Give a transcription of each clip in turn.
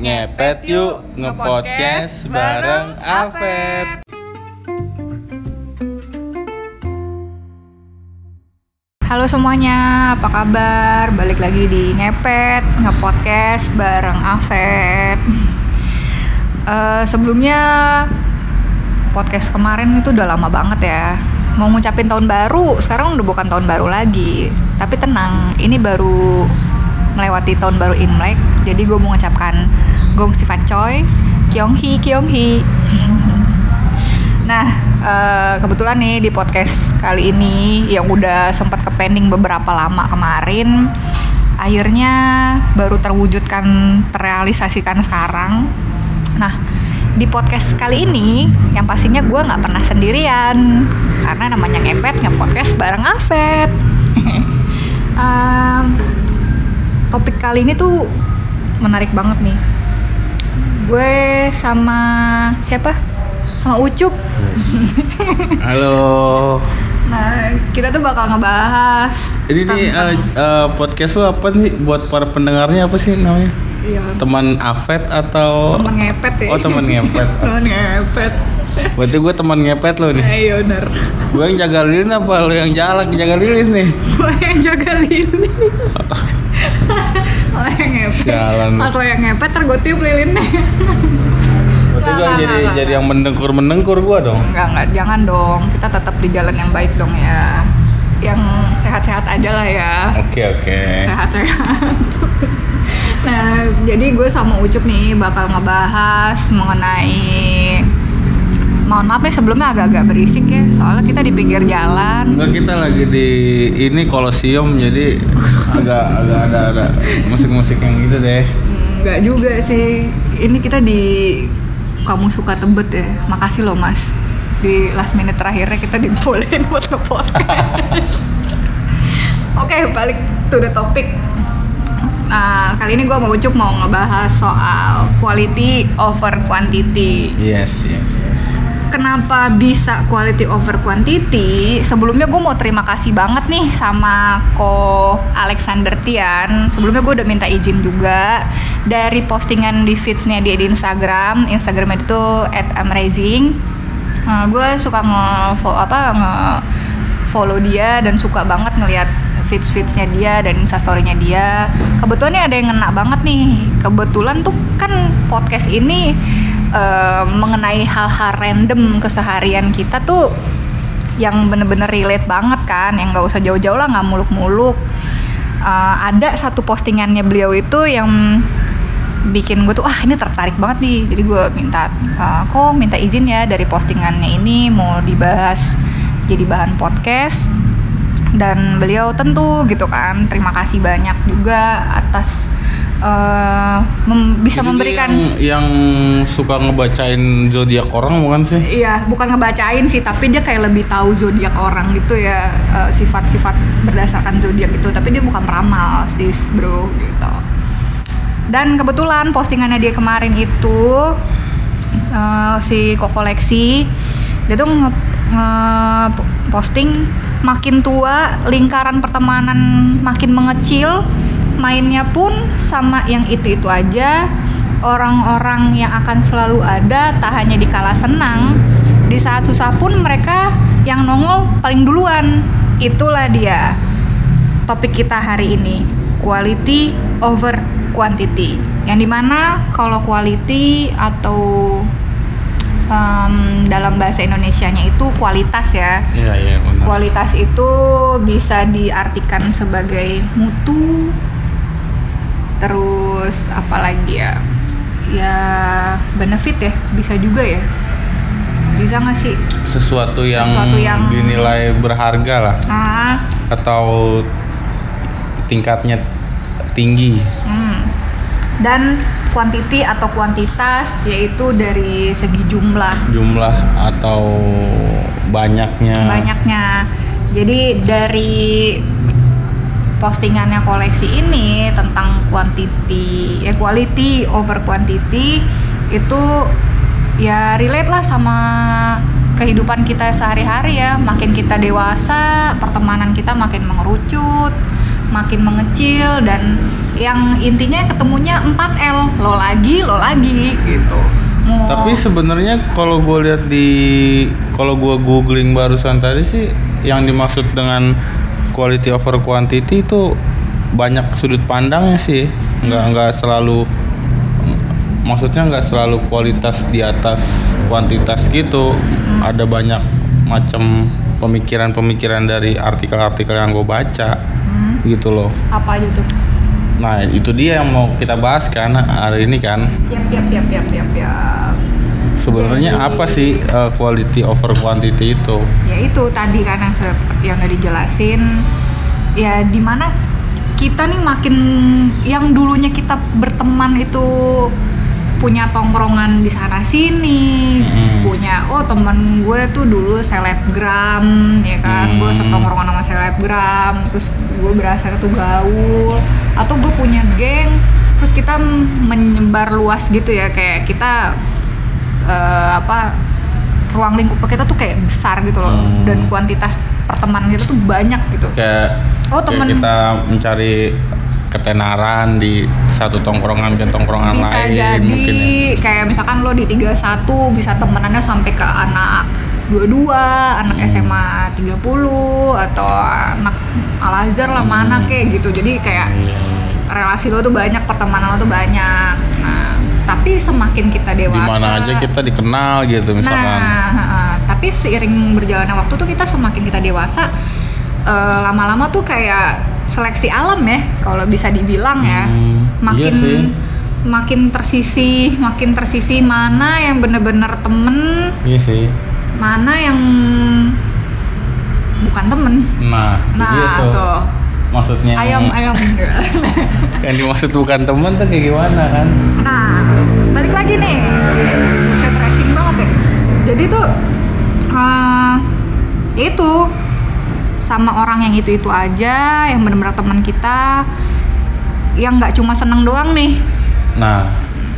Ngepet yuk ngepodcast bareng Avet. Halo semuanya, apa kabar? Balik lagi di Ngepet, ngepodcast bareng Avet. Eh, sebelumnya podcast kemarin itu udah lama banget ya. Mau ngucapin tahun baru, sekarang udah bukan tahun baru lagi. Tapi tenang, ini baru melewati tahun baru Imlek. Jadi gue mau ngucapkan Gong Sifat Choi, Kyong Hee, Kyong Hee. Nah, eh, kebetulan nih di podcast kali ini yang udah sempat ke pending beberapa lama kemarin, akhirnya baru terwujudkan, terrealisasikan sekarang. Nah, di podcast kali ini, yang pastinya gue nggak pernah sendirian, karena namanya ngepet nge-podcast bareng Avet. Em, topik kali ini tuh menarik banget nih. Gue sama siapa? Sama Ucup. Halo. Nah, kita tuh bakal ngebahas Ini nih eh, eh, podcast lu apa nih buat para pendengarnya apa sih namanya? Iya, Teman Avet atau temen ngepet ya. Oh, teman ngepet. temen ngepet. Berarti gue teman ngepet lo nih. Ayo bener. Gue yang jaga lilin apa lo yang jalak jaga lilin nih? Lo yang jaga lilin. lo yang ngepet. Sialan. Pas lo yang ngepet, ntar gue tiup lilinnya. Berarti gue jadi nggak, jadi yang mendengkur mendengkur gue dong. Enggak, enggak. Jangan dong. Kita tetap di jalan yang baik dong ya. Yang sehat-sehat aja lah ya. Oke oke. sehat-sehat. nah, jadi gue sama Ucup nih bakal ngebahas mengenai mohon maaf nih sebelumnya agak-agak berisik ya soalnya kita di pinggir jalan. Enggak kita lagi di ini kolosium jadi agak agak ada ada musik-musik yang gitu deh. nggak juga sih. Ini kita di kamu suka tebet ya. Makasih loh mas. Di last minute terakhirnya kita dibolehin buat nge-podcast. Oke balik to the topic. Nah, kali ini gue mau Ucup mau ngebahas soal quality over quantity. Yes yes. Kenapa bisa quality over quantity? Sebelumnya gue mau terima kasih banget nih sama ko Alexander Tian. Sebelumnya gue udah minta izin juga dari postingan di feedsnya dia di Instagram. Instagramnya itu at amazing Nah, gue suka nge apa nge follow dia dan suka banget ngelihat feeds feedsnya dia dan instastorynya dia. Kebetulan ada yang ngena banget nih. Kebetulan tuh kan podcast ini eh, mengenai hal-hal random keseharian kita tuh yang bener-bener relate banget kan yang nggak usah jauh-jauh lah nggak muluk-muluk. Eh, ada satu postingannya beliau itu yang bikin gue tuh ah ini tertarik banget nih. Jadi gue minta "Eh, kok minta izin ya dari postingannya ini mau dibahas jadi bahan podcast. Dan beliau tentu gitu kan terima kasih banyak juga atas eh, mem- bisa Jadi memberikan yang, yang suka ngebacain zodiak orang bukan sih? Iya, bukan ngebacain sih, tapi dia kayak lebih tahu zodiak orang gitu ya, eh, sifat-sifat berdasarkan zodiak itu. Tapi dia bukan peramal, sis, bro, gitu. Dan kebetulan postingannya dia kemarin itu eh, si kokoleksi dia tuh nge, nge- posting makin tua lingkaran pertemanan makin mengecil mainnya pun sama yang itu-itu aja. Orang-orang yang akan selalu ada tak hanya di kala senang di saat susah pun mereka yang nongol paling duluan. Itulah dia topik kita hari ini. Quality over quantity. Yang di mana kalau quality atau em, dalam bahasa Indonesianya itu kualitas ya. Iya iya benar. kualitas itu bisa diartikan sebagai mutu terus apalagi ya ya benefit ya bisa juga ya bisa nggak sih Sesuatu yang, Sesuatu yang- dinilai berharga lah ah atau tingkatnya tinggi. Hmm. Dan quantity atau kuantitas yaitu dari segi jumlah Jumlah atau banyaknya. banyaknya. Jadi dari postingannya koleksi ini tentang quantity, ya quality over quantity itu ya relate lah sama kehidupan kita sehari-hari ya. Makin kita dewasa, pertemanan kita makin mengerucut, makin mengecil dan yang intinya ketemunya 4L lo lagi lo lagi gitu mau Tapi sebenarnya kalau gue lihat di kalau gue googling barusan tadi sih yang dimaksud dengan quality over quantity itu banyak sudut pandangnya sih. Nggak nggak selalu maksudnya nggak selalu kualitas di atas kuantitas gitu. Ada banyak macam pemikiran-pemikiran dari artikel-artikel yang gue baca Hmm, gitu loh. apa aja tuh Nah itu dia yang mau kita bahas kan hari ini kan. yap yap yap yap yap yap Sebenarnya Jadi- apa sih uh, quality over quantity itu? ya itu tadi kan yang seperti yang udah dijelasin ya di mana kita nih makin yang dulunya kita berteman itu punya tongkrongan di sana sini Mm-mm. punya oh temen gue tuh dulu selebgram ya kan gue Hmm. setongkrongan sama selebgram terus gue berasa tuh gaul atau gue punya geng terus kita menyebar luas gitu ya kayak kita eh, apa ruang lingkup kita tuh kayak besar gitu loh Hmm. dan kuantitas pertemanan kita tuh banyak gitu Kayak, Oh, kayak temen. kita mencari ketenaran di satu tongkrongan ke tongkrongan bisa lain jadi mungkin ya. kayak misalkan lo di 31 bisa temenannya sampai ke anak 22, anak Hmm. SMA 30 atau anak Al Azhar lah mana Hmm. kayak gitu. Jadi kayak Iya. relasi lo tuh banyak, pertemanan lo tuh banyak. Nah, tapi semakin kita Di dewasa mana aja kita dikenal gitu misalkan. Nah, tapi seiring berjalannya waktu tuh kita semakin kita dewasa eh, lama-lama tuh kayak seleksi alam ya kalau bisa dibilang ya. Hmm, Makin iya sih. makin tersisi, makin tersisi mana yang bener-bener temen, Iya sih. mana yang bukan temen. Nah, Nah, begitu. tuh. Maksudnya Ayam ayam. yang dimaksud bukan teman tuh kayak gimana kan? Nah, balik lagi nih. Buset racing banget ya. Jadi tuh eh itu sama orang yang itu-itu aja, yang benar-benar teman kita yang nggak cuma seneng doang nih. Nah,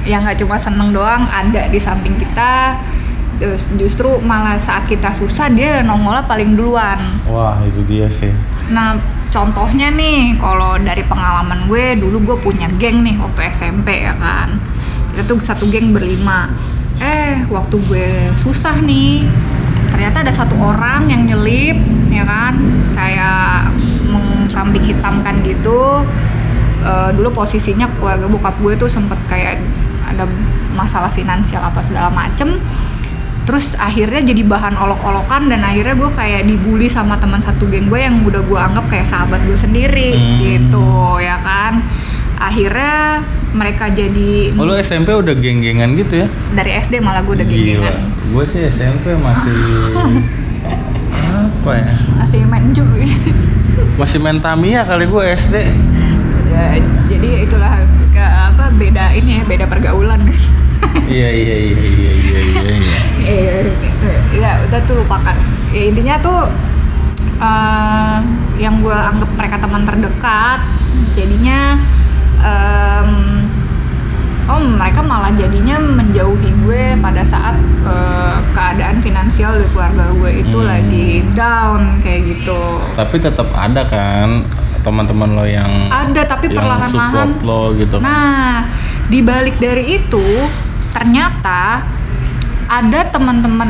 Yang nggak cuma seneng doang ada di samping kita. Terus justru malah saat kita susah dia nongolnya paling duluan. wah itu dia sih. Nah, contohnya nih, kalau dari pengalaman gue, dulu gue punya geng nih waktu SMP ya kan. Kita tuh satu geng berlima. Eh, waktu gue susah nih, ternyata ada satu orang yang nyelip, ya kan, kayak mengkambing hitamkan gitu. Eh, dulu posisinya keluarga bokap gue tuh sempet kayak ada masalah finansial apa segala macem terus akhirnya jadi bahan olok-olokan dan akhirnya gue kayak dibully sama teman satu geng gue yang udah gue anggap kayak sahabat gue sendiri Hmm. gitu ya kan akhirnya mereka jadi Oh, lu SMP udah geng-gengan gitu ya? dari SD malah gue udah geng-gengan Gue sih SMP masih apa ya? masih main cuy Masih main Tamiya kali gue SD. Ya, jadi itulah ke apa beda ini ya beda pergaulan iya iya iya iya iya iya. iya. eh ya udah tuh lupakan ya intinya tuh eh, yang gue anggap mereka teman terdekat jadinya em, oh mereka malah jadinya menjauhi gue pada saat eh, keadaan finansial di keluarga gue itu Hmm. lagi down kayak gitu Tapi tetap ada kan teman-teman lo yang ada tapi perlahan-lahan lo gitu. Nah, di balik dari itu ternyata ada teman-teman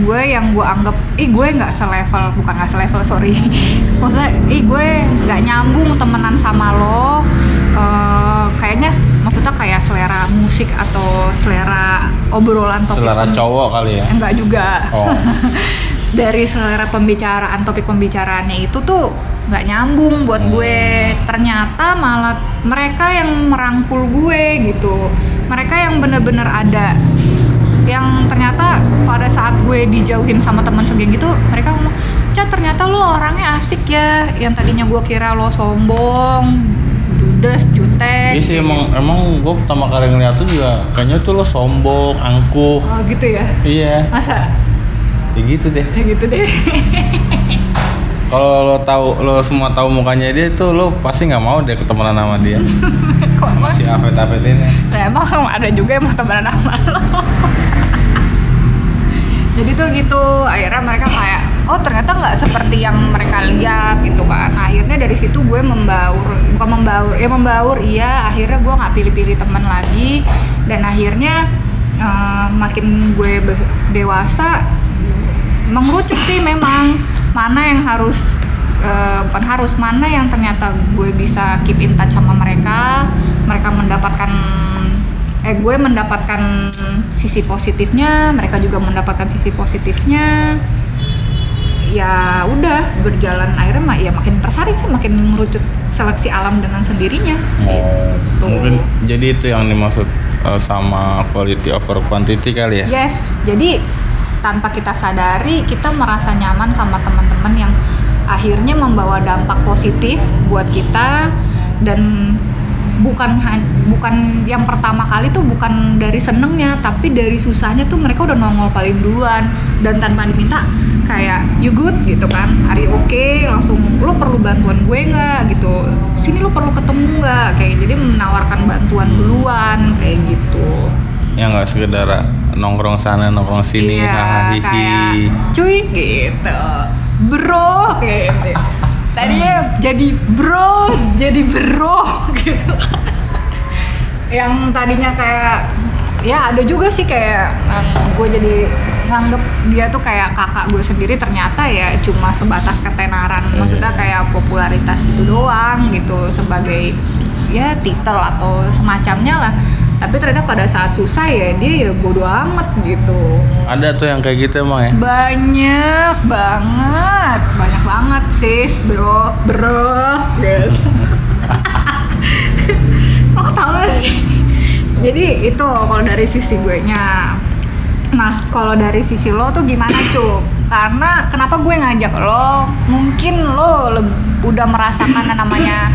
gue yang gue anggap, ih gue nggak selevel, bukan nggak selevel, sorry. Maksudnya, ih gue nggak nyambung temenan sama lo. Eh, kayaknya maksudnya kayak selera musik atau selera obrolan topik Selera cowok kali ya. Enggak juga. Oh. Dari selera pembicaraan topik pembicaraannya itu tuh nggak nyambung buat Hmm. gue. Ternyata malah mereka yang merangkul gue gitu. Mereka yang bener-bener ada. Yang ternyata pada saat gue dijauhin sama teman segeng gitu, mereka ngomong, Ca ternyata lo orangnya asik ya. Yang tadinya gue kira lo sombong, judes, jutek. Iya sih emang emang gue pertama kali ngeliat tuh juga kayaknya tuh lo sombong, angkuh. Oh gitu ya? Iya, Masa? ya gitu deh. Ya gitu deh. Kalau lo tahu lo semua tahu mukanya dia tuh lo pasti nggak mau deh ketemuan sama dia. Kok? Si Afet Afet ini. Nah, emang ada juga yang mau temenan sama lo. Jadi tuh gitu, akhirnya mereka kayak oh ternyata nggak seperti yang mereka lihat gitu kan. Akhirnya dari situ gue membaur bukan membaur ya membaur iya. Akhirnya gue nggak pilih-pilih teman lagi. Dan akhirnya eh, makin gue dewasa mengerucut sih memang mana yang harus bukan harus mana yang ternyata gue bisa keep in touch sama mereka. Mereka mendapatkan eh gue mendapatkan sisi positifnya mereka juga mendapatkan sisi positifnya ya udah berjalan akhirnya mak ya makin tersaring sih makin merucut seleksi alam dengan sendirinya sih. Tuh. Mungkin jadi itu yang dimaksud eh, sama quality over quantity kali ya. Yes, jadi tanpa kita sadari kita merasa nyaman sama teman-teman yang akhirnya membawa dampak positif buat kita dan bukan bukan yang pertama kali tuh bukan dari senengnya tapi dari susahnya tuh mereka udah nongol paling duluan. Dan tanpa diminta kayak you good? gitu kan. Hari oke langsung lo perlu bantuan gue nggak? gitu. Sini lo perlu ketemu nggak? Kayak jadi menawarkan bantuan duluan kayak gitu. Ya nggak sekedar nongkrong sana nongkrong sini Iya, hahaha kayak cuy gitu. Bro kayak gitu tadinya jadi bro jadi bro gitu. Yang tadinya kayak ya ada juga sih kayak gue jadi nganggep dia tuh kayak kakak gue sendiri ternyata ya cuma sebatas ketenaran. Maksudnya Iya. kayak popularitas gitu doang gitu sebagai ya titel atau semacamnya lah tapi ternyata pada saat susah ya dia ya bodo amat gitu. Ada tuh yang kayak gitu emang ya. banyak banget. Banyak banget sis bro. Bro. Gitu oh tahu sih? Jadi itu kalau dari sisi gue nya nah kalau dari sisi lo tuh gimana cup karena kenapa gue ngajak lo? Mungkin lo udah merasakan namanya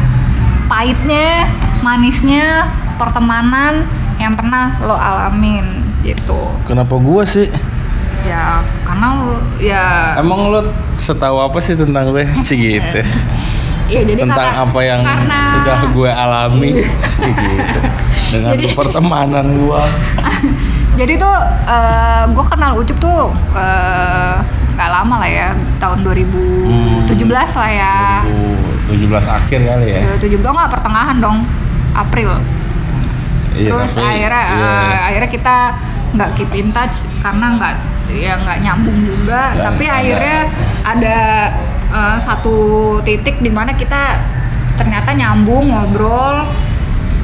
pahitnya manisnya pertemanan yang pernah lo alamin gitu Kenapa gua sih? ya karena lo- ya Emang lo setahu apa sih tentang gue? Cih gitu. ya jadi tentang karena- apa yang karena sudah gue alami sih gitu. Dengan Jadi- pertemanan gua. jadi tuh gue kenal Ucup tuh eh, nggak lama lah ya tahun 2017 lah ya 17 akhir kali ya. 2017 nggak pertengahan dong April Iya, terus tapi, akhirnya iya. eh, akhirnya kita nggak keep in touch karena nggak ya nggak nyambung juga Dan tapi ada- akhirnya ada eh, satu titik di mana kita ternyata nyambung ngobrol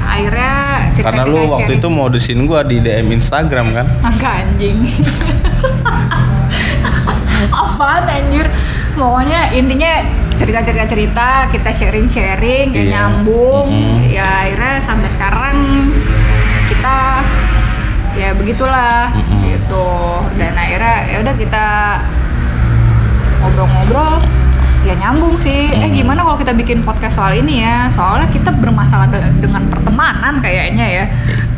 akhirnya cerita Karena lu waktu itu modusin gua di DM Instagram kan. Angka anjing. Apaan anjir? Pokoknya intinya cerita-cerita cerita, kita sharing-sharing, ya nyambung. Mm-mm. Ya akhirnya sampai sekarang kita ya begitulah Mm-mm. gitu. Dan akhirnya ya udah kita ngobrol-ngobrol ya nyambung sih. Eh Mm. gimana kalau kita bikin podcast soal ini ya? Soalnya kita bermasalah de- dengan pertemanan kayaknya ya.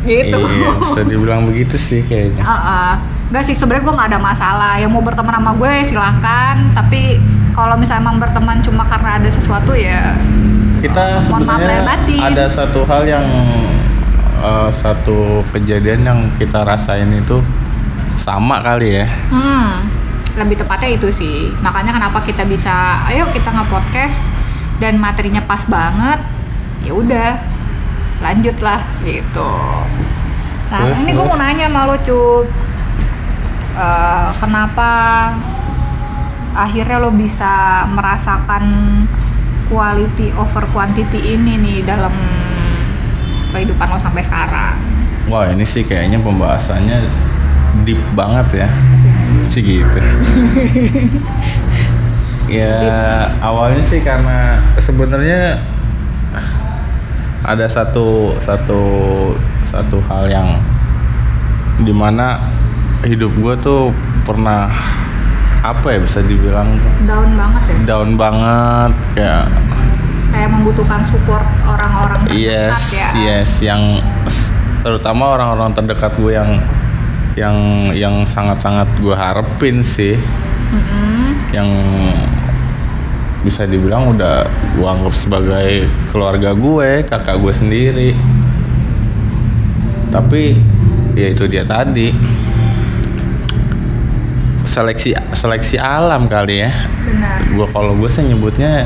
Gitu. Iya, bisa dibilang begitu sih kayaknya. Ah, ah. Nggak sih sebenarnya gue nggak ada masalah yang mau berteman sama gue silahkan tapi kalau misalnya emang berteman cuma karena ada sesuatu ya Kita sebenarnya ada satu hal yang eh, satu kejadian yang kita rasain itu sama kali ya. hmm lebih tepatnya itu sih. Makanya kenapa kita bisa ayo kita nge-podcast dan materinya pas banget ya udah lanjut lah gitu. Nah Terus, ini gue mau nanya sama lo cup Eh, kenapa akhirnya lo bisa merasakan quality over quantity ini nih dalam kehidupan lo sampai sekarang Wah ini sih kayaknya pembahasannya deep banget ya. Sih gitu. ya awalnya sih karena sebenarnya ada satu satu satu hal yang di mana hidup gue tuh pernah apa ya bisa dibilang down banget ya? Down banget kayak kayak membutuhkan support orang-orang terdekat yes ya? yes yang terutama orang-orang terdekat gue yang yang yang sangat-sangat gue harapin sih. Mm-mm. yang bisa dibilang udah gue anggap sebagai keluarga gue kakak gue sendiri. Tapi ya itu dia tadi seleksi seleksi alam kali ya. Benar. Gua kalau gue sih nyebutnya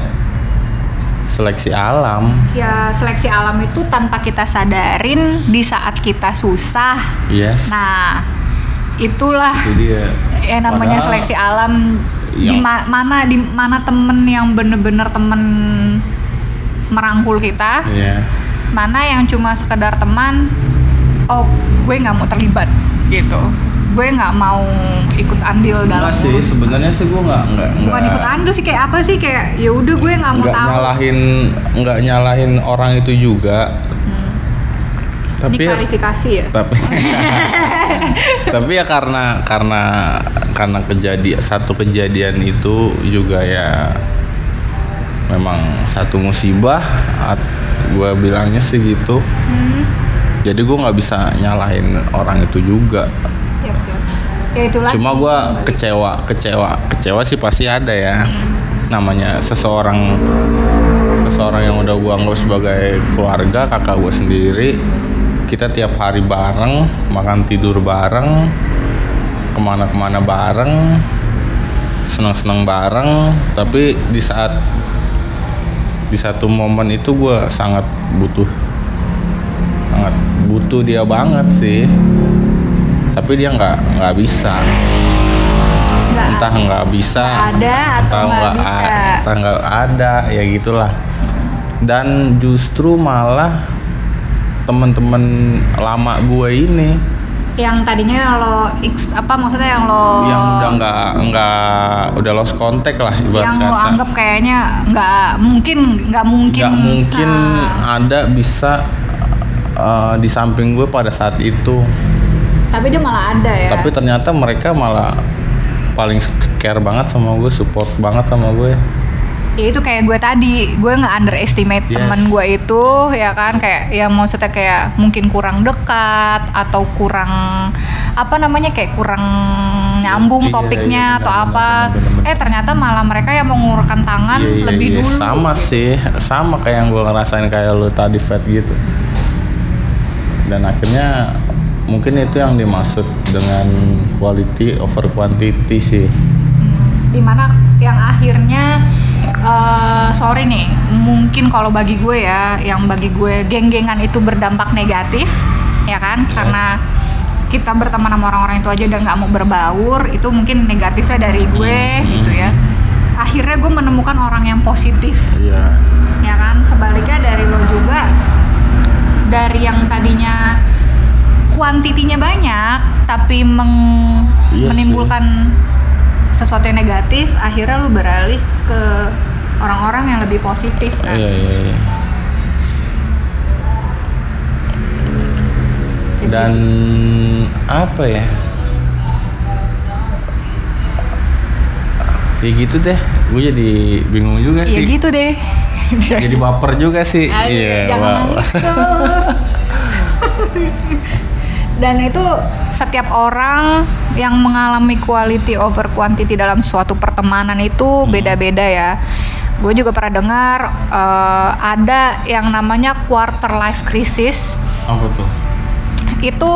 seleksi alam. Ya seleksi alam itu tanpa kita sadarin di saat kita susah. Yes. Nah itulah jadi ya ya namanya padahal seleksi alam. Di yang- ma- mana di mana temen yang bener-bener temen merangkul kita. Ya mana yang cuma sekedar teman oh gue nggak mau terlibat gitu gue nggak mau ikut andil dalam Enggak sih sebenarnya sih gue nggak nggak bukan ikut andil sih kayak apa sih? Kayak ya udah gue nggak mau nggak tahu. nyalahin nggak nyalahin orang itu juga. Hmm. tapi ini ya, klarifikasi ya? tapi tapi ya karena karena karena kejadian satu kejadian itu juga ya memang satu musibah gue bilangnya sih gitu. Hmm. jadi gue nggak bisa nyalahin orang itu juga Yap. ya cuma gue kecewa kecewa kecewa sih pasti ada ya. Namanya seseorang seseorang yang udah gue anggap sebagai keluarga kakak gue sendiri. Kita tiap hari bareng makan tidur bareng ke mana-kemana bareng senang-senang bareng. Tapi di saat di satu momen itu gue sangat butuh sangat butuh dia banget sih tapi dia nggak nggak bisa. Nggak entah nggak bisa ada atau nggak bisa. entah nggak ada ya gitulah. Dan justru malah teman-teman lama gue ini yang tadinya lo x apa maksudnya yang lo yang udah nggak nggak udah lost contact lah ibarat yang lo kata. anggap kayaknya nggak mungkin nggak mungkin. Nggak mungkin Nah, ada bisa uh, di samping gue pada saat itu tapi dia malah ada ya. Tapi ternyata mereka malah paling care banget sama gue support banget sama gue. Ya itu kayak gue tadi gue nggak underestimate Yes. temen gue itu ya kan? Kayak ya maksudnya kayak mungkin kurang dekat atau kurang apa namanya kayak kurang nyambung Iya, topiknya iya, atau benar, apa. benar, benar. eh ternyata malah mereka yang mengulurkan tangan Iya, iya, lebih iya. dulu. Sama sih. Sama kayak yang gue ngerasain kayak lu tadi Fat gitu. Dan akhirnya mungkin itu yang dimaksud dengan quality over quantity sih. Di mana yang akhirnya eh, sorry nih mungkin kalau bagi gue ya yang bagi gue geng-gengan itu berdampak negatif ya kan? Yes. karena kita berteman sama orang-orang itu aja dan nggak mau berbaur itu mungkin negatifnya dari gue Hmm. gitu ya. Akhirnya gue menemukan orang yang positif. Iya. Ya kan? Sebaliknya dari lo juga dari yang tadinya kuantitinya banyak tapi meng- Iya sih. menimbulkan sesuatu yang negatif akhirnya lu beralih ke orang-orang yang lebih positif kan iya iya, iya. dan apa ya ya gitu deh gue jadi bingung juga ya sih gitu deh jadi baper juga sih Iya, jangan nangis wah. tuh. Dan itu setiap orang yang mengalami quality over quantity dalam suatu pertemanan itu Hmm. beda-beda ya. Gue juga pernah dengar eh, ada yang namanya quarter life crisis. apa tuh Itu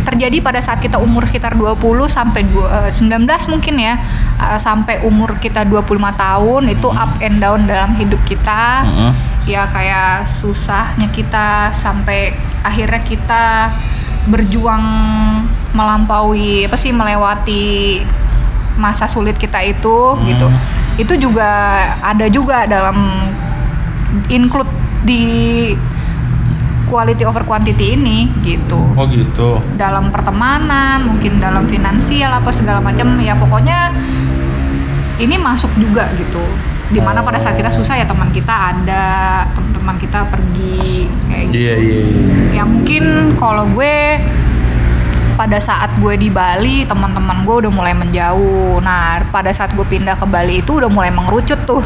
terjadi pada saat kita umur sekitar 20 sampai dua- eh, 19 mungkin ya eh, sampai umur kita 25 tahun itu Hmm. up and down dalam hidup kita Heeh. ya kayak susahnya kita sampai akhirnya kita berjuang melampaui apa sih melewati masa sulit kita itu Hmm. gitu. Itu juga ada juga dalam include di quality over quantity ini gitu. Oh gitu. Dalam pertemanan mungkin dalam finansial apa segala macam ya pokoknya ini masuk juga gitu. Di mana pada saat kita susah ya teman kita ada teman-teman kita pergi kayak gitu. iya iya. Iya. ya mungkin kalau gue pada saat gue di Bali teman-teman gue udah mulai menjauh. Nah pada saat gue pindah ke Bali itu udah mulai mengerucut tuh.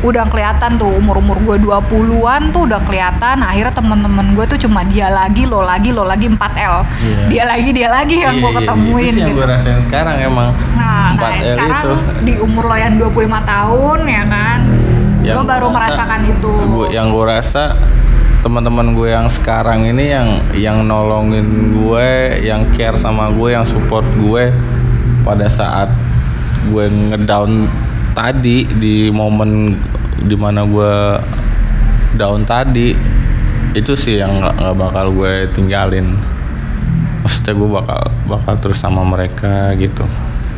Udah kelihatan tuh umur-umur gue 20-an tuh udah kelihatan. Akhirnya teman-teman gue tuh cuma dia lagi lo lagi lo lagi 4L Iya. dia lagi dia lagi yang Iya, gue iya, ketemuin itu sih yang gitu. gue rasain sekarang emang Nah, nah 4L sekarang itu. di umur lo yang 25 tahun ya kan, Yang lo baru gua rasa- merasakan itu. gue yang gue rasa teman-teman gue yang sekarang ini yang yang nolongin gue yang care sama gue yang support gue pada saat gue ngedown tadi di momen di mana gue down tadi itu sih yang nggak bakal gue tinggalin maksudnya gue bakal bakal terus sama mereka gitu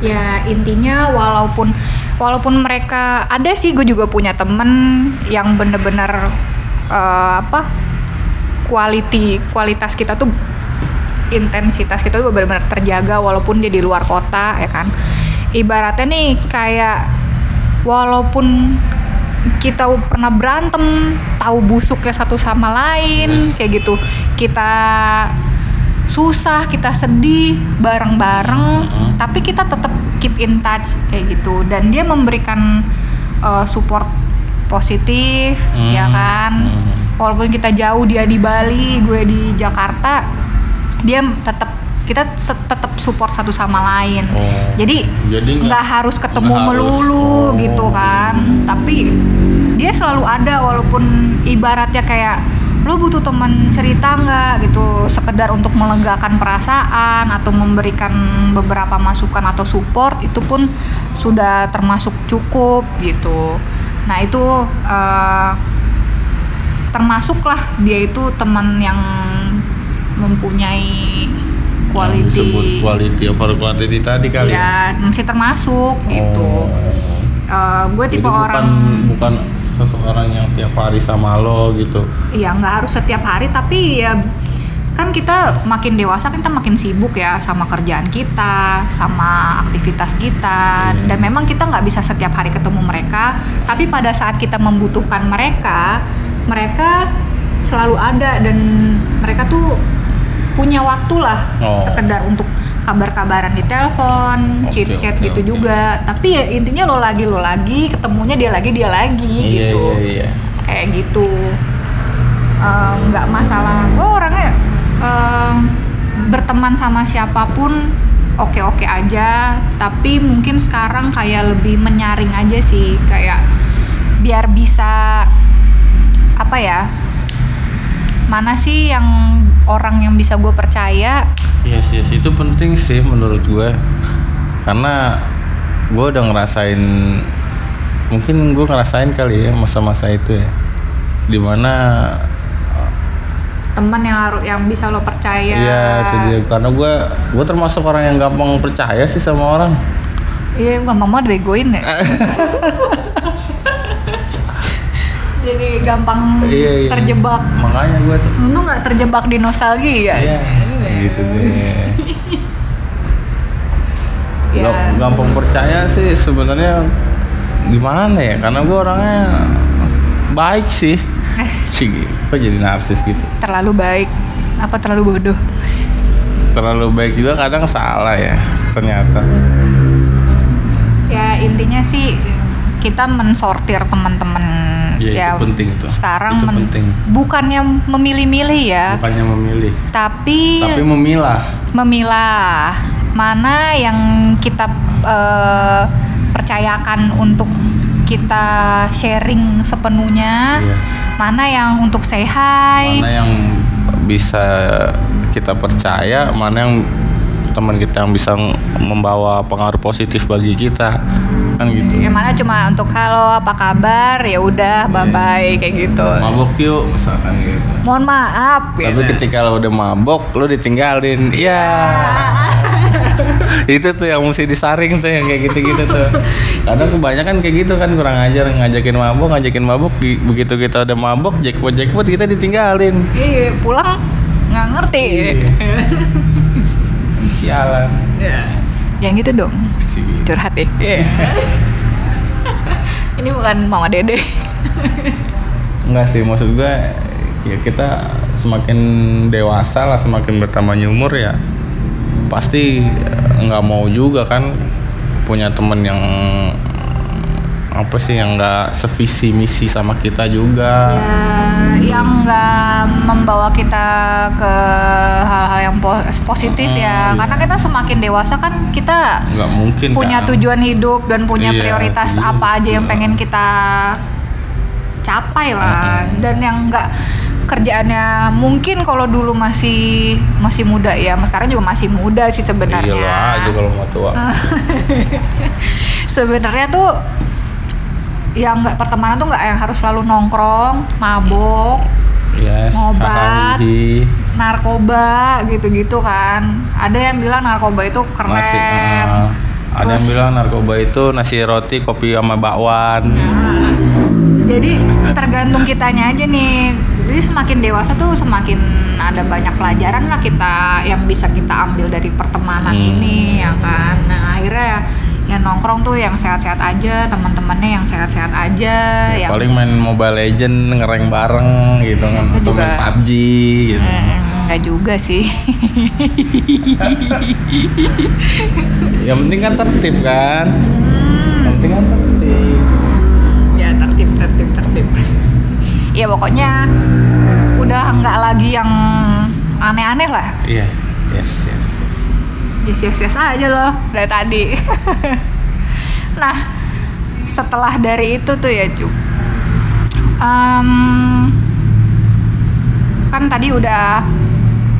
ya intinya walaupun walaupun mereka ada sih gue juga punya temen yang bener-bener eh, apa quality kualitas kita tuh intensitas kita tuh benar-benar terjaga walaupun dia di luar kota ya kan. Ibaratnya nih kayak walaupun kita pernah berantem tahu busuknya satu sama lain kayak gitu kita susah kita sedih bareng-bareng Mhm. tapi kita tetap keep in touch kayak gitu dan dia memberikan uh, support positif ya Hmm. kan Hmm. walaupun kita jauh dia di Bali gue di Jakarta dia tetap kita tetap support satu sama lain Oh. jadi nggak- harus ketemu nggak harus. melulu Oh. gitu kan tapi dia selalu ada walaupun ibaratnya kayak lo butuh teman cerita nggak? Gitu. Sekedar untuk melegakan perasaan atau memberikan beberapa masukan atau support itu pun sudah termasuk cukup gitu. Nah itu eh, termasuklah dia itu teman yang mempunyai Yang quality. disebut quality over quantity tadi kali ya ya? masih termasuk gitu. Oh. Eh, gue Jadi tipe bukan orang bukan seseorang yang tiap hari sama lo gitu ya nggak harus setiap hari tapi ya kan kita makin dewasa kan kita makin sibuk ya sama kerjaan kita sama aktivitas kita Iya. dan memang kita nggak bisa setiap hari ketemu mereka tapi pada saat kita membutuhkan mereka mereka selalu ada dan mereka tuh punya waktu lah Oh. sekedar untuk kabar-kabaran di telepon, Oke, chit-chat oke, gitu oke. juga. Tapi ya intinya lo lagi lo lagi, ketemunya dia lagi dia lagi iya gitu. iya iya. Kayak gitu. Eh, nggak masalah. Gue orangnya eh, berteman sama siapa pun oke-oke aja. Tapi mungkin sekarang kayak lebih menyaring aja sih. Kayak biar bisa apa ya mana sih yang orang yang bisa gue percaya Yes, yes, itu penting sih menurut gue karena gue udah ngerasain mungkin gue ngerasain kali ya masa-masa itu ya di mana teman yang haru- yang bisa lo percaya Iya itu dia karena gue gue termasuk orang yang gampang percaya sih sama orang Iya, gampang banget begoin ya. Jadi gampang iya, iya. terjebak. makanya gue Untung nggak terjebak di nostalgia. Iya, gitu deh. Ya. Gam- Gampang percaya sih sebenarnya gimana ya? Karena gue orangnya baik sih. Es, Cih, kok jadi narsis gitu? terlalu baik. Apa terlalu bodoh? Terlalu baik juga kadang salah ya ternyata. Ya intinya sih kita mensortir teman-teman Iya, ya itu penting tuh. sekarang Itu penting. bukannya memilih-milih ya Bukannya memilih, tapi, tapi memilah. memilah mana yang kita eh, percayakan untuk kita sharing sepenuhnya Iya. mana yang untuk say hi Mana yang bisa kita percaya, mana yang teman kita yang bisa membawa pengaruh positif bagi kita kan gitu. yang mana cuma untuk halo apa kabar ya udah bye bye kayak gitu Mabok yuk misalkan gitu. mohon maaf Tapi gitu. ketika lo udah mabok, lo ditinggalin. Iya. itu tuh yang mesti disaring tuh yang kayak gitu-gitu tuh. Kadang kebanyakan kayak gitu kan kurang ajar ngajakin mabok, ngajakin mabok. Gi- Begitu kita udah mabok, jackpot jackpot kita ditinggalin. Iya, pulang nggak ngerti Iya. Sialan. yang gitu dong curhat ya? Ini bukan mama dede. Enggak sih, maksud gue ya kita semakin dewasa lah, semakin bertambahnya umur ya pasti nggak mau juga kan punya temen yang apa sih yang nggak sevisi misi sama kita juga. ya yang nggak membawa kita ke hal-hal yang po- positif Hmm, ya iya. karena kita semakin dewasa kan kita nggak mungkin punya kan. tujuan hidup dan punya Iya, prioritas iya, apa aja yang iya. pengen kita capai lah Mm-mm. dan yang nggak kerjaannya mungkin kalau dulu masih masih muda ya, sekarang juga masih muda sih Iya sebenarnya. lo aja kalau mau tua. sebenarnya tuh yang nggak pertemanan tuh nggak yang harus selalu nongkrong, mabok, Yes. ngobat. narkoba gitu-gitu kan. Ada yang bilang narkoba itu keren. Nasi, uh, ada yang Terus- bilang narkoba itu nasi roti, kopi sama bakwan. Jadi tergantung kitanya aja nih. Jadi semakin dewasa tuh semakin ada banyak pelajaran lah kita yang bisa kita ambil dari pertemanan Hmm. ini ya kan. Nah akhirnya ya nongkrong tuh yang sehat-sehat aja, teman-temannya yang sehat-sehat aja. yang Paling main Mobile Legend ngereng bareng gitu kan, atau main juga. PUBG gitu. Eh, enggak juga sih. Yang penting kan tertib kan. Hmm. Yang penting kan tertib. ya tertib tertib tertib ya pokoknya udah nggak lagi yang aneh-aneh lah Iya. Yes, yes, yes yes aja loh dari tadi. Nah setelah dari itu tuh ya cu Em, kan tadi udah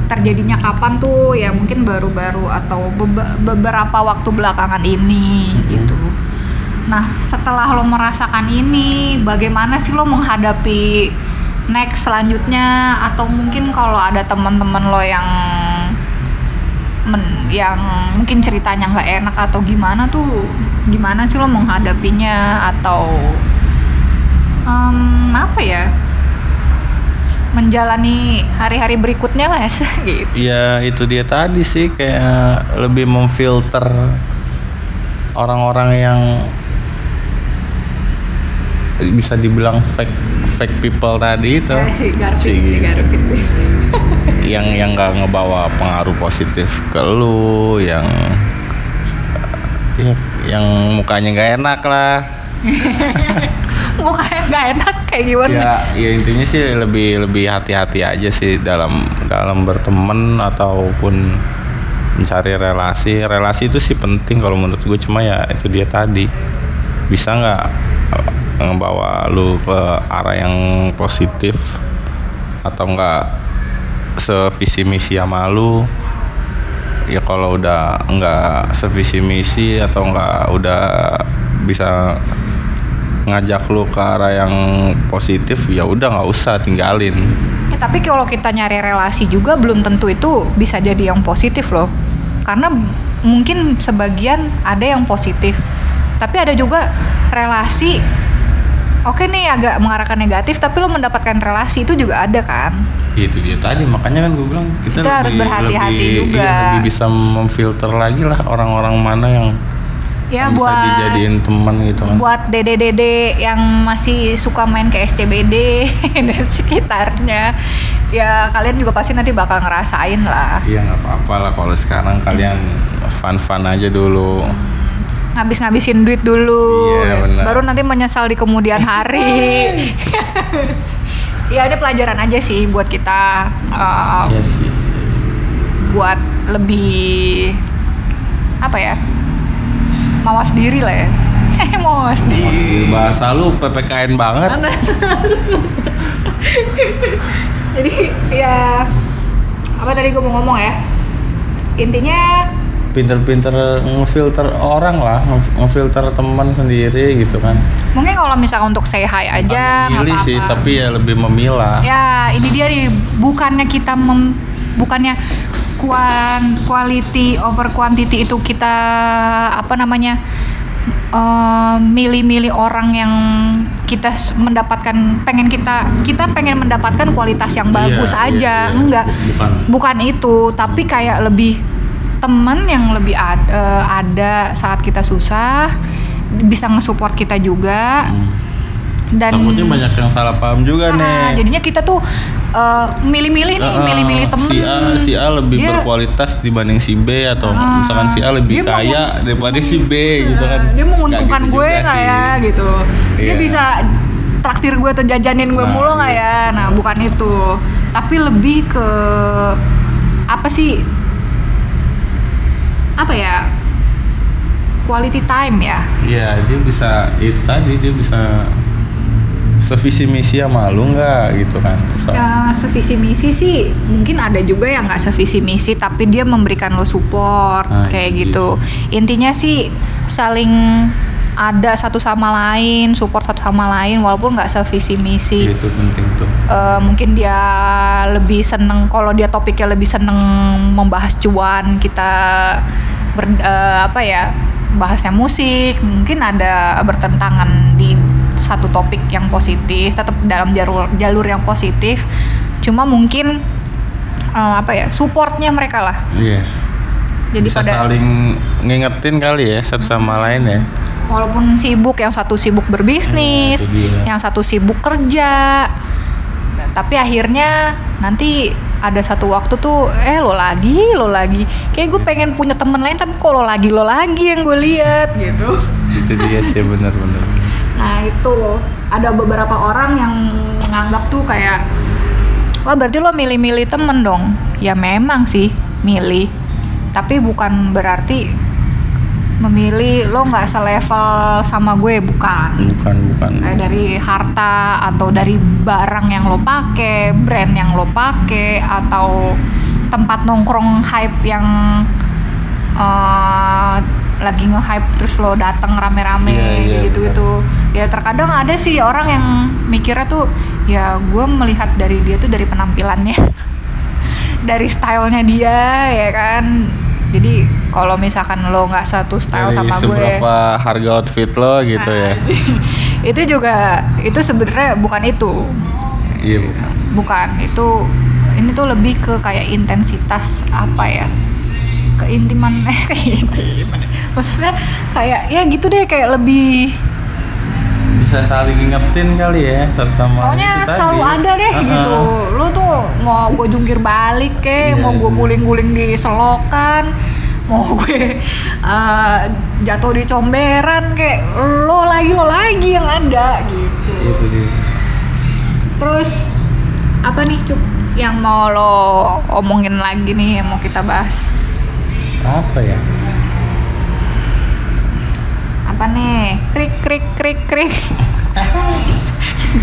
terjadinya kapan tuh? Ya mungkin baru-baru atau bebe- beberapa waktu belakangan ini gitu. Nah, setelah lo merasakan ini, bagaimana sih lo menghadapi next selanjutnya? Atau mungkin kalau ada teman-teman lo yang men- yang mungkin ceritanya nggak enak atau gimana tuh gimana sih lo menghadapinya? Atau em, apa ya? Menjalani hari-hari berikutnya lah gitu. Ya itu dia tadi sih kayak lebih memfilter orang-orang yang bisa dibilang fake fake people tadi itu. Ya, si Garpin, Si si gitu. Yang yang nggak ngebawa pengaruh positif ke lu yang ya yang mukanya nggak enak lah. Mukanya nggak enak kayak gimana? Ya ya intinya sih lebih lebih hati-hati aja sih dalam dalam berteman ataupun mencari relasi. Relasi itu sih penting kalau menurut gue cuma ya itu dia tadi. Bisa nggak eh, ngebawa lu ke arah yang positif atau enggak sevisi misi sama lu ya kalau udah enggak sevisi misi atau enggak udah bisa ngajak lu ke arah yang positif ya udah nggak usah tinggalin Ya, tapi kalau kita nyari relasi juga belum tentu itu bisa jadi yang positif loh. Karena mungkin sebagian ada yang positif. Tapi ada juga relasi Oke nih agak mengarahkan negatif tapi lo mendapatkan relasi itu juga ada kan. Itu dia tadi makanya kan gue bilang kita, Kita harus berhati-hati lebih- juga. iya, lebih bisa memfilter lagi lah orang-orang mana yang Ya bisa buat dijadiin teman gitu kan buat dede-dede yang masih suka main ke SCBD dan sekitarnya ya kalian juga pasti nanti bakal ngerasain lah iya nggak apa-apa lah kalau sekarang kalian fun-fun aja dulu ngabis-ngabisin duit dulu. Iya, benar. baru nanti menyesal di kemudian hari. Ya ini pelajaran aja sih buat kita uh, yes yes yes. buat lebih apa ya mawas diri lah ya. Mawas diri. bahasa lu ppkn banget. Jadi ya apa tadi gue mau ngomong ya? Intinya pinter-pinter ngefilter orang lah nge- ngefilter teman sendiri gitu kan. Mungkin kalau misalkan untuk say hi aja Bukan memilih sih tapi ya lebih memilah. Ya ini dia nih bukannya kita mem, bukannya kuan quality over quantity itu kita apa namanya eh, milih-milih orang yang kita mendapatkan pengen kita kita pengen mendapatkan kualitas yang bagus Iya, aja iya, iya. enggak. Bukan. Bukan itu tapi kayak lebih temen yang lebih ad- eh, ada saat kita susah bisa nge-support kita juga Hmm. dan takutnya banyak yang salah paham juga Ah, nih jadinya kita tuh eh, milih-milih nih, Ah, milih-milih temen. si A si A lebih Dia- berkualitas dibanding si B atau Ah, misalkan si A lebih kaya daripada si B gitu kan dia menguntungkan gitu gue nggak ya gitu. Dia Iya. bisa traktir gue atau jajanin gue Nah, mulu nggak iya. ya? Nah, bukan itu. Tapi lebih ke apa sih? Apa ya? Quality time ya. Iya, dia bisa itu tadi dia bisa sevisi misi sama lu nggak gitu kan Misal- Ya sevisi misi sih mungkin ada juga yang nggak sevisi misi tapi dia memberikan lo support Ah, kayak iya. gitu. Intinya sih saling ada satu sama lain, support satu sama lain walaupun nggak sevisi misi. itu penting tuh. Eh, mungkin dia lebih seneng kalau dia topiknya lebih seneng membahas cuan kita ber, eh, apa ya bahasnya musik mungkin ada bertentangan di satu topik yang positif tetap dalam jalur jalur yang positif. Cuma mungkin eh, apa ya supportnya mereka lah. Iya jadi bisa pada saling ngingetin kali ya satu sama lain ya. Walaupun sibuk yang satu sibuk berbisnis Iya, dia. yang satu sibuk kerja tapi akhirnya nanti ada satu waktu tuh eh lo lagi lo lagi. Kayak gue pengen punya temen lain tapi kok lo lagi lo lagi yang gue lihat gitu. Itu dia sih bener-bener nah itu ada beberapa orang yang menganggap tuh kayak wah berarti lo milih-milih temen dong? Ya memang sih milih tapi bukan berarti memilih lo nggak selevel sama gue bukan bukan bukan kayak dari harta atau dari barang yang lo pakai, brand yang lo pakai atau tempat nongkrong hype yang eh, lagi nge-hype terus lo datang rame-rame Iya, iya, gitu gitu. Ya terkadang ada sih orang yang mikirnya tuh ya gue melihat dari dia tuh dari penampilannya, dari stylenya dia ya kan. Jadi kalau misalkan lo nggak satu style Dari sama gue, seberapa harga outfit lo gitu ya? Itu juga itu sebenarnya bukan itu. Iya. Bukan bukan itu ini tuh lebih ke kayak intensitas apa ya? Keintiman eh keintiman. maksudnya kayak ya gitu deh kayak lebih bisa saling ngingetin kali ya satu sama pokoknya selalu ada deh Ah, gitu ah. lu tuh mau gue jungkir balik ke Iya, mau gue iya. guling-guling di selokan mau gue eh, jatuh di comberan kayak lo lagi lo lagi yang ada gitu itu dia Terus apa nih Cuk yang mau lo omongin lagi nih yang mau kita bahas? apa ya Apa nih? Krik krik krik krik.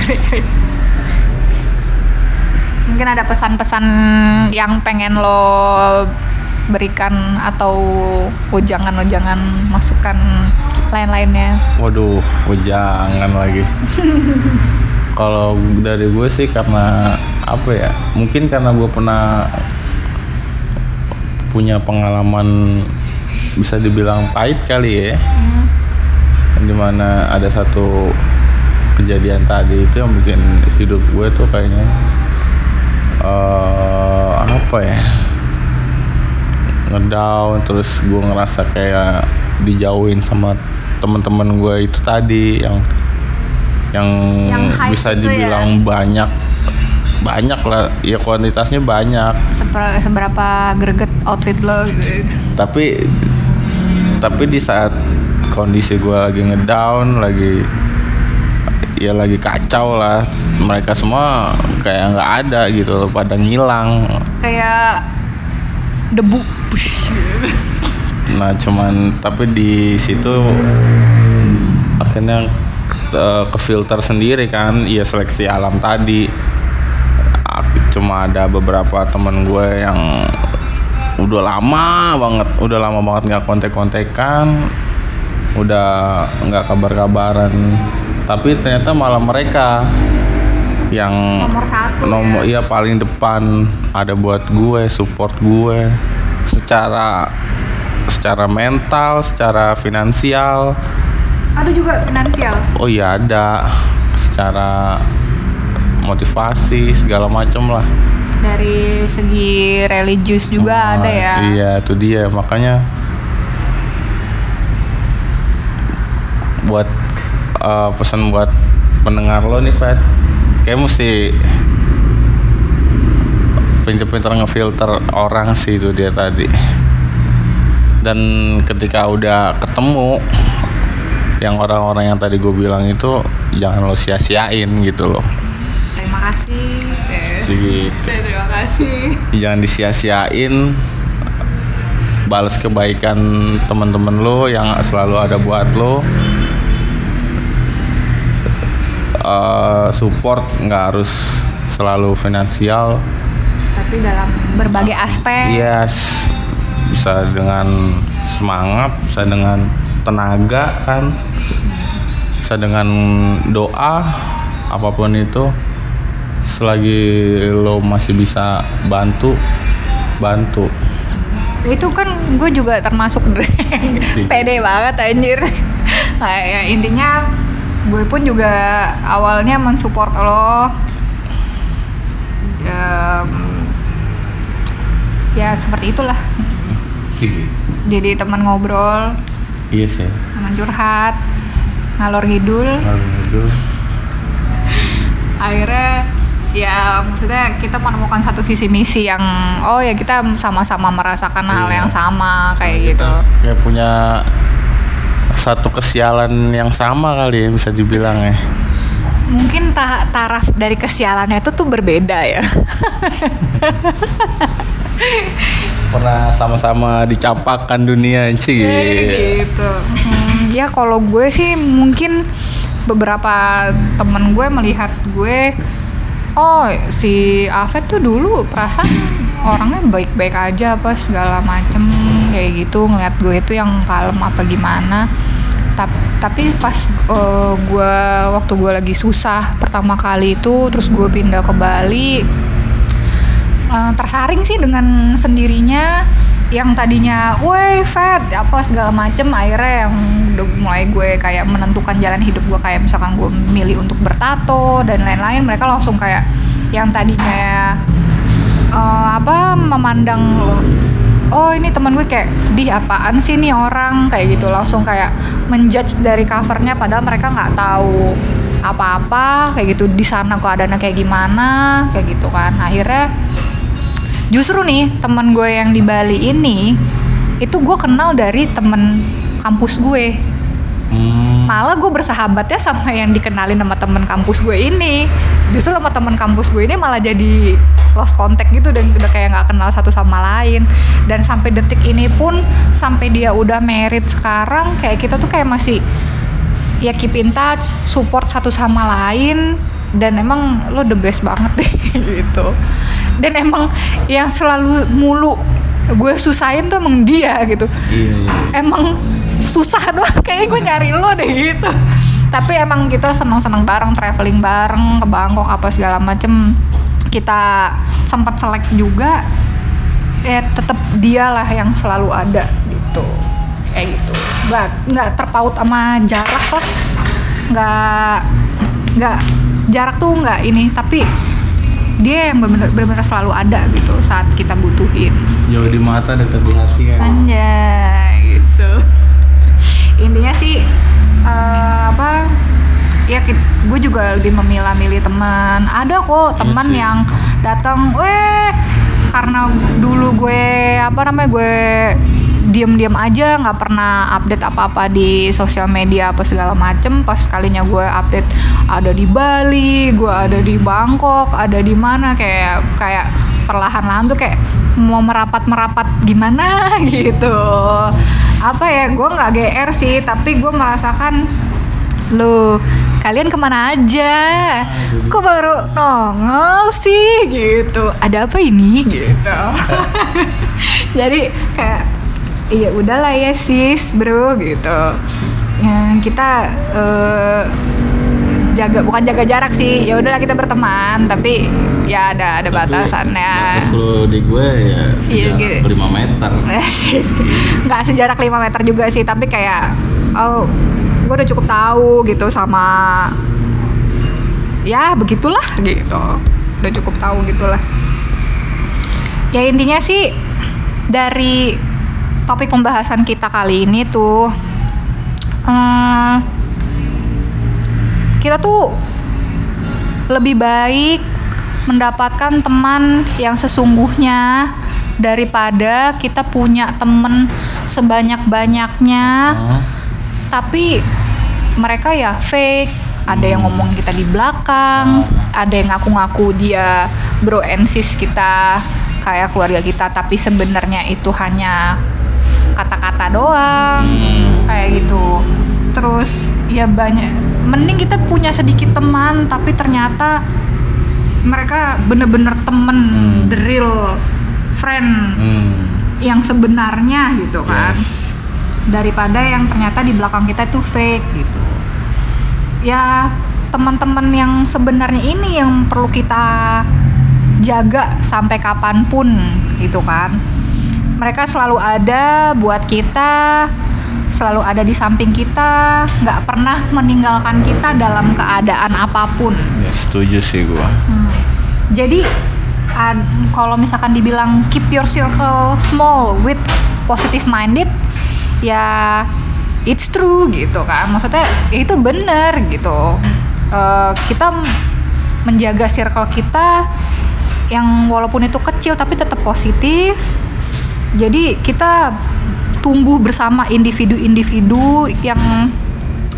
krik krik. Mungkin ada pesan-pesan yang pengen lo berikan atau ujangan-ujangan masukan lain-lainnya. waduh oh jangan lagi kalau dari gue sih karena apa ya mungkin karena gue pernah punya pengalaman bisa dibilang pahit kali ya Hmm. Di mana ada satu kejadian tadi itu yang bikin hidup gue tuh kayaknya eh apa ya ngedown terus gue ngerasa kayak dijauhin sama teman-teman gue itu tadi yang yang, Yang bisa itu ya? dibilang banyak banyak lah ya kuantitasnya banyak Seper- seberapa greget outfit lo gitu. tapi tapi di saat kondisi gue lagi ngedown lagi ya lagi kacau lah. Mereka semua kayak nggak ada gitu pada ngilang. Kayak debu. Nah cuman tapi di situ akhirnya eh, ke filter sendiri kan. Ya seleksi alam tadi. Cuma ada beberapa teman gue yang udah lama banget udah lama banget nggak kontek-kontekan udah nggak kabar-kabaran tapi ternyata malah mereka yang Nomor satu nomor ya. iya paling depan ada buat gue support gue secara secara mental secara finansial Ada juga finansial. oh iya ada secara motivasi segala macem lah Dari segi religius juga Nah, ada ya. iya itu dia makanya buat eh, pesan buat pendengar lo nih Fat. Kayak mesti pinter-pinter ngefilter orang sih itu dia tadi. Dan ketika udah ketemu yang orang-orang yang tadi gue bilang itu jangan lo sia-siain gitu loh. Terima kasih. Sih, Terima kasih. jangan disia-siain. Balas kebaikan teman-teman lo yang selalu ada buat lo eh, support nggak harus selalu finansial. Tapi dalam berbagai aspek. yes. Bisa dengan semangat bisa dengan tenaga kan. Bisa dengan doa apa pun itu. Selagi lo masih bisa bantu bantu. Itu kan gue juga termasuk pede banget anjir. Nah, ya, intinya gue pun juga awalnya mensupport lo. Ya, ya seperti itulah. Jadi teman ngobrol, iya sih teman curhat, ngalor ngidul. Aduh. akhirnya ya maksudnya kita menemukan satu visi misi yang oh ya kita sama-sama merasakan hal Iya. yang sama kayak gitu kayak punya satu kesialan yang sama kali ya bisa dibilang ya. Mungkin ta taraf dari kesialannya itu tuh berbeda ya. Pernah sama-sama dicampakkan dunia cuy gitu. Hmm, ya kalau gue sih mungkin beberapa temen gue melihat gue oh si Afet tuh dulu perasaan orangnya baik-baik aja apa segala macem kayak gitu ngeliat gue itu yang kalem apa gimana. Tap- tapi pas eh, gue waktu gue lagi susah pertama kali itu terus gue pindah ke Bali eh, tersaring sih dengan sendirinya. Yang tadinya, woi fat apa segala macem akhirnya yang udah mulai gue kayak menentukan jalan hidup gue kayak misalkan gue milih untuk bertato dan lain-lain mereka langsung kayak yang tadinya eh, apa memandang oh ini teman gue kayak di apaan sih nih orang? Kayak gitu langsung kayak menjudge dari covernya padahal mereka nggak tahu apa-apa kayak gitu di sana keadaannya kayak gimana kayak gitu kan. Akhirnya justru nih teman gue yang di Bali ini itu gue kenal dari temen kampus gue. Hmm, malah gue bersahabatnya sama yang dikenalin sama temen kampus gue ini. Justru sama temen kampus gue ini malah jadi lost contact gitu dan udah kayak nggak kenal satu sama lain. Dan sampai detik ini pun sampai dia udah merit sekarang kayak kita tuh kayak masih ya keep in touch support satu sama lain. Dan emang lo the best banget deh gitu. Dan emang yang selalu mulu gue susahin tuh emang dia gitu. Iya, iya. emang susah doang kayaknya gue nyari lo deh gitu. Tapi emang kita seneng-seneng bareng traveling bareng ke Bangkok apa segala macem kita sempat selek juga ya tetap dialah yang selalu ada gitu. Kayak gitu. Nggak nggak terpaut sama jarak lah. Nggak nggak jarak tuh nggak ini tapi dia yang benar-benar selalu ada gitu saat kita butuhin. Jauh di mata dekat di hati kan. Anjay gitu. Intinya sih eh, apa ya gue juga lebih memilah-milih teman. Ada kok teman sih. yang datang, "Weh, karena dulu gue apa namanya gue diem-diem aja nggak pernah update apa-apa di sosial media apa segala macem pas kalinya gue update ada di Bali gue ada di Bangkok ada di mana kayak kayak perlahan-lahan tuh kayak mau merapat-merapat gimana gitu apa ya gue nggak GR sih tapi gue merasakan lo kalian ke mana aja? Kok baru nongol sih? Gitu. Ada apa ini? Gitu. Jadi kayak iya udahlah ya sis bro gitu. Ya, kita eh, jaga bukan jaga jarak sih. Ya udahlah kita berteman. Tapi ya ada ada batasannya batas lo di gue ya Iya, sejarak gitu. 5 meter. Nggak sejarak 5 meter juga sih. Tapi kayak oh gue udah cukup tahu gitu sama ya begitulah gitu. Udah cukup tahu gitulah. Ya intinya sih dari topik pembahasan kita kali ini tuh eh, kita tuh lebih baik mendapatkan teman yang sesungguhnya daripada kita punya temen sebanyak-banyaknya. Hah? Tapi mereka ya fake ada yang ngomong kita di belakang ada yang ngaku-ngaku dia bro and sis kita kayak keluarga kita tapi sebenarnya itu hanya kata-kata doang Hmm. kayak gitu terus ya banyak mending kita punya sedikit teman tapi ternyata mereka bener-bener temen Hmm. the real friend Hmm. yang sebenarnya gitu kan Yes. Daripada yang ternyata di belakang kita itu fake gitu ya teman-teman yang sebenarnya ini yang perlu kita jaga sampai kapan pun gitu kan mereka selalu ada buat kita selalu ada di samping kita nggak pernah meninggalkan kita dalam keadaan apa pun Ya, setuju sih gua. Hmm. Jadi ad- kalau misalkan dibilang keep your circle small with positive minded, ya it's true gitu kan. Maksudnya ya itu bener gitu. Eh, kita menjaga circle kita yang walaupun itu kecil tapi tetap positif. Jadi kita tumbuh bersama individu-individu yang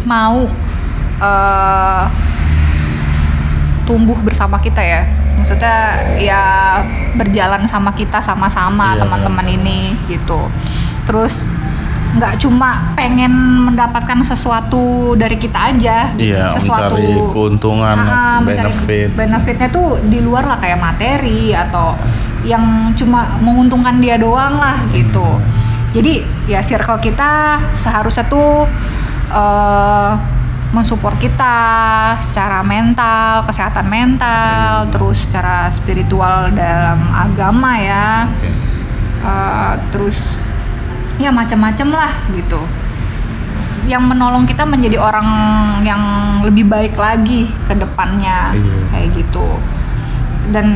mau eh, tumbuh bersama kita ya maksudnya ya berjalan sama kita sama-sama Iya. teman-teman ini gitu terus nggak cuma pengen mendapatkan sesuatu dari kita aja gitu. Iya, sesuatu mencari keuntungan, Ah, mencari benefit. benefitnya tuh di luar lah kayak materi atau yang cuma menguntungkan dia doang lah gitu jadi ya circle kita seharusnya tuh eh, mensupport kita secara mental kesehatan mental terus secara spiritual dalam agama ya Oke. Eh, terus ya macam-macam lah gitu. Yang menolong kita menjadi orang yang lebih baik lagi ke depannya Iya. kayak gitu. Dan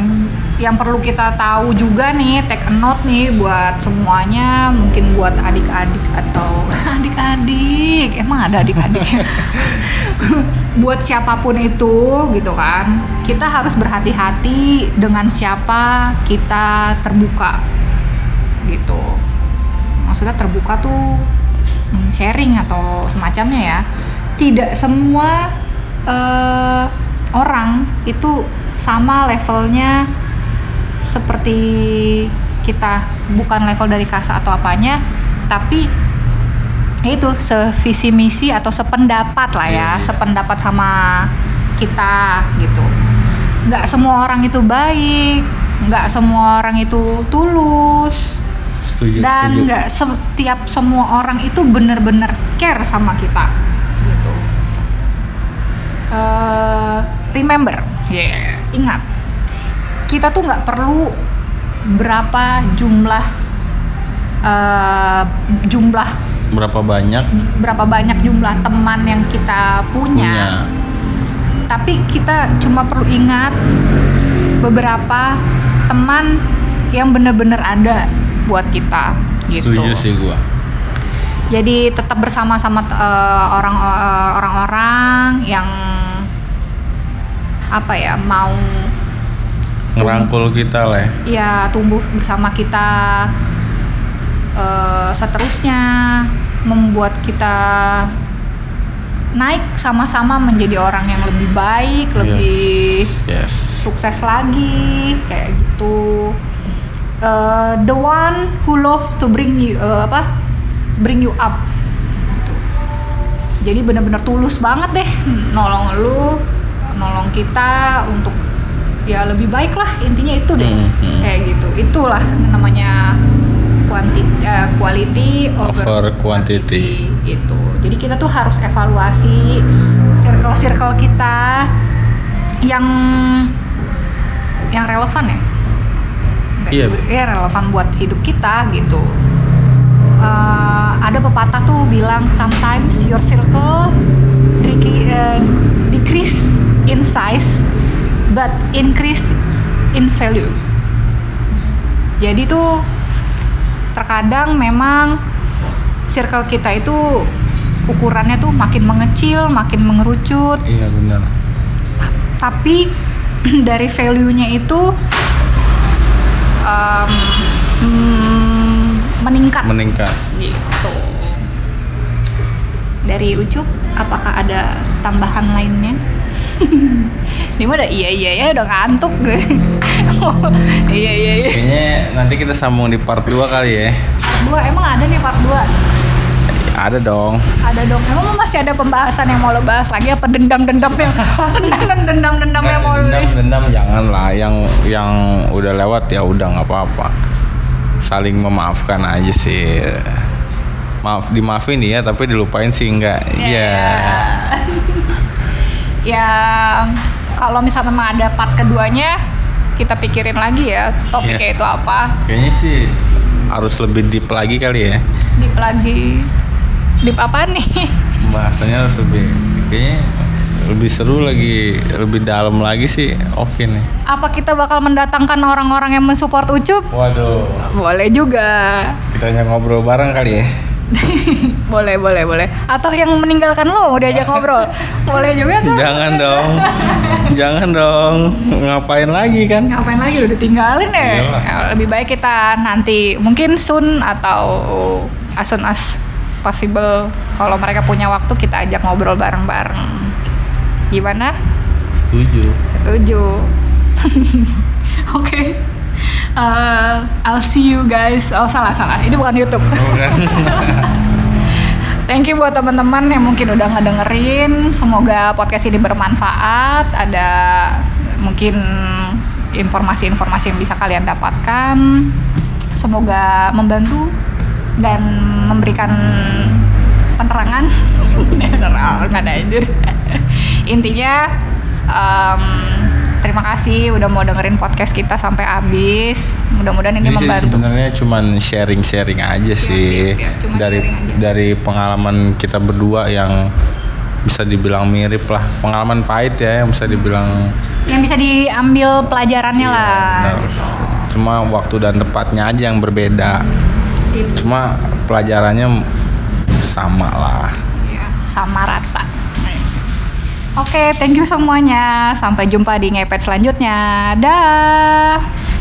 yang perlu kita tahu juga nih take a note nih buat semuanya mungkin buat adik-adik atau adik-adik emang ada adik-adik? Buat siapa pun itu gitu kan. Kita harus berhati-hati dengan siapa kita terbuka gitu maksudnya terbuka tuh hmm, sharing atau semacamnya ya. Tidak semua eh, orang itu sama levelnya seperti kita. Bukan level dari kasa atau apanya tapi itu sevisi misi atau sependapat lah ya Iya, iya. sependapat sama kita gitu. Nggak semua orang itu baik nggak semua orang itu tulus Setuju, dan nggak setiap semua orang itu bener-bener care sama kita gitu. Eh, remember Iya. ingat kita tuh nggak perlu berapa jumlah eh, jumlah berapa banyak? berapa banyak jumlah teman yang kita punya. Punya. Tapi kita cuma perlu ingat beberapa teman yang bener-bener ada buat kita gitu. Setuju sih gua. Jadi tetap bersama sama eh, orang eh, orang-orang yang apa ya mau ngerangkul kita lah ya. ya tumbuh bersama kita eh, seterusnya membuat kita naik sama-sama menjadi orang yang lebih baik lebih yes. sukses lagi kayak gitu Eh, the one who love to bring you eh, apa bring you up Gitu. jadi benar-benar tulus banget deh nolong lu nolong kita untuk ya lebih baik lah intinya itu deh Hmm, hmm. kayak gitu itulah namanya quantity quality over, Over quantity. gitu jadi kita tuh harus evaluasi circle-circle kita yang yang relevan ya Iya. ya relevan buat hidup kita gitu. Eh, ada pepatah tuh bilang sometimes your circle eh, decrease in size but increase in value. Jadi tuh terkadang memang circle kita itu ukurannya tuh makin mengecil makin mengerucut. Iya benar. Tapi dari value-nya itu um, hmm, meningkat. Meningkat. Gitu. Dari Ucup apakah ada tambahan lainnya? Ini mah udah iya iya ya udah ngantuk gue. Iya iya iya. Kayaknya nanti kita sambung di part 2 kali ya. Part 2 emang ada nih part 2 Ada dong. Ada dong. Emang lu masih ada pembahasan yang mau lo bahas lagi? Apa dendam-dendam yang dendam-dendam yang mau lo dendam dendam jangan lah yang yang udah lewat ya udah nggak apa-apa. Saling memaafkan aja sih. Maaf dimaafin ya tapi dilupain sih enggak Iya. ya. Ya kalau misalnya memang ada part keduanya kita pikirin lagi ya topiknya Iya. itu apa. Kayaknya sih harus lebih deep lagi kali ya. Deep lagi deep apa nih? Bahasanya harus lebih kayaknya lebih seru lagi lebih dalam lagi sih oke nih. Apa kita bakal mendatangkan orang-orang yang mensupport Ucup? Waduh. Boleh juga. Kita hanya ngobrol bareng kali ya. Boleh boleh boleh. Atau yang meninggalkan lo mau diajak ngobrol? Boleh juga tuh. Jangan dong. Jangan dong. Ngapain lagi kan? Ngapain lagi? Udah tinggalin ya lebih baik kita nanti mungkin soon atau as soon as possible. Kalau mereka punya waktu kita ajak ngobrol bareng-bareng. Gimana? Setuju. Setuju. Oke. Uh, I'll see you guys. Oh salah salah. Ini bukan YouTube. Bukan. Thank you buat teman-teman yang mungkin udah ngedengerin. Semoga podcast ini bermanfaat. Ada mungkin informasi-informasi yang bisa kalian dapatkan. Semoga membantu dan memberikan penerangan. Penerangan anjir. Intinya em, terima kasih udah mau dengerin podcast kita sampai habis. Mudah-mudahan ini membantu. sebenarnya cuman sharing-sharing aja sih iya, cuma dari sharing aja. dari pengalaman kita berdua yang bisa dibilang mirip lah pengalaman pahit ya yang bisa dibilang Yang bisa diambil pelajarannya Iya, lah. benar. gitu. cuma waktu dan tempatnya aja yang berbeda Itu. cuma pelajarannya sama lah Ya, sama rata. Oke, thank you semuanya. Sampai jumpa di ngepet selanjutnya. Dah.